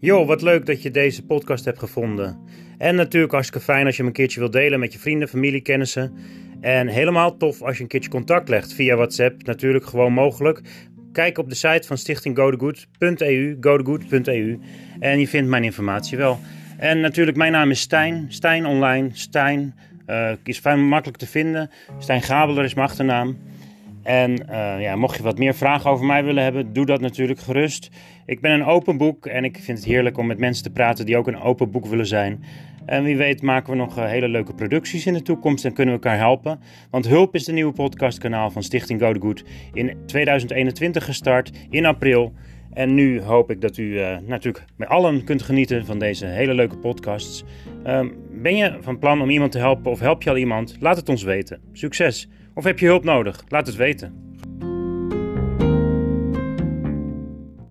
Yo, wat leuk dat je deze podcast hebt gevonden. En natuurlijk hartstikke fijn als je hem een keertje wilt delen met je vrienden, familie, kennissen. En helemaal tof als je een keertje contact legt via WhatsApp. Natuurlijk gewoon mogelijk. Kijk op de site van stichting godegood.eu. En je vindt mijn informatie wel. En natuurlijk, mijn naam is Stijn. Stijn online. Stijn uh, is fijn makkelijk te vinden. Stijn Gabeler is mijn achternaam. En uh, ja, mocht je wat meer vragen over mij willen hebben, doe dat natuurlijk gerust. Ik ben een open boek en ik vind het heerlijk om met mensen te praten die ook een open boek willen zijn. En wie weet maken we nog uh, hele leuke producties in de toekomst en kunnen we elkaar helpen. Want Hulp is de nieuwe podcastkanaal van Stichting Go Good in 2021 gestart, in april. En nu hoop ik dat u uh, natuurlijk met allen kunt genieten van deze hele leuke podcasts. Uh, ben je van plan om iemand te helpen of help je al iemand? Laat het ons weten. Succes! Of heb je hulp nodig? Laat het weten.